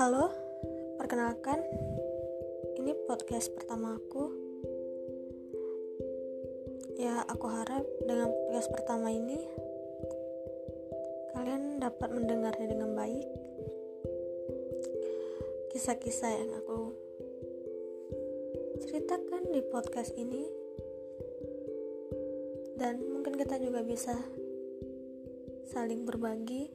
Halo, perkenalkan, ini podcast pertama aku. Ya, aku harap dengan podcast pertama ini kalian dapat mendengarnya dengan baik. Kisah-kisah yang aku ceritakan di podcast ini, dan mungkin kita juga bisa saling berbagi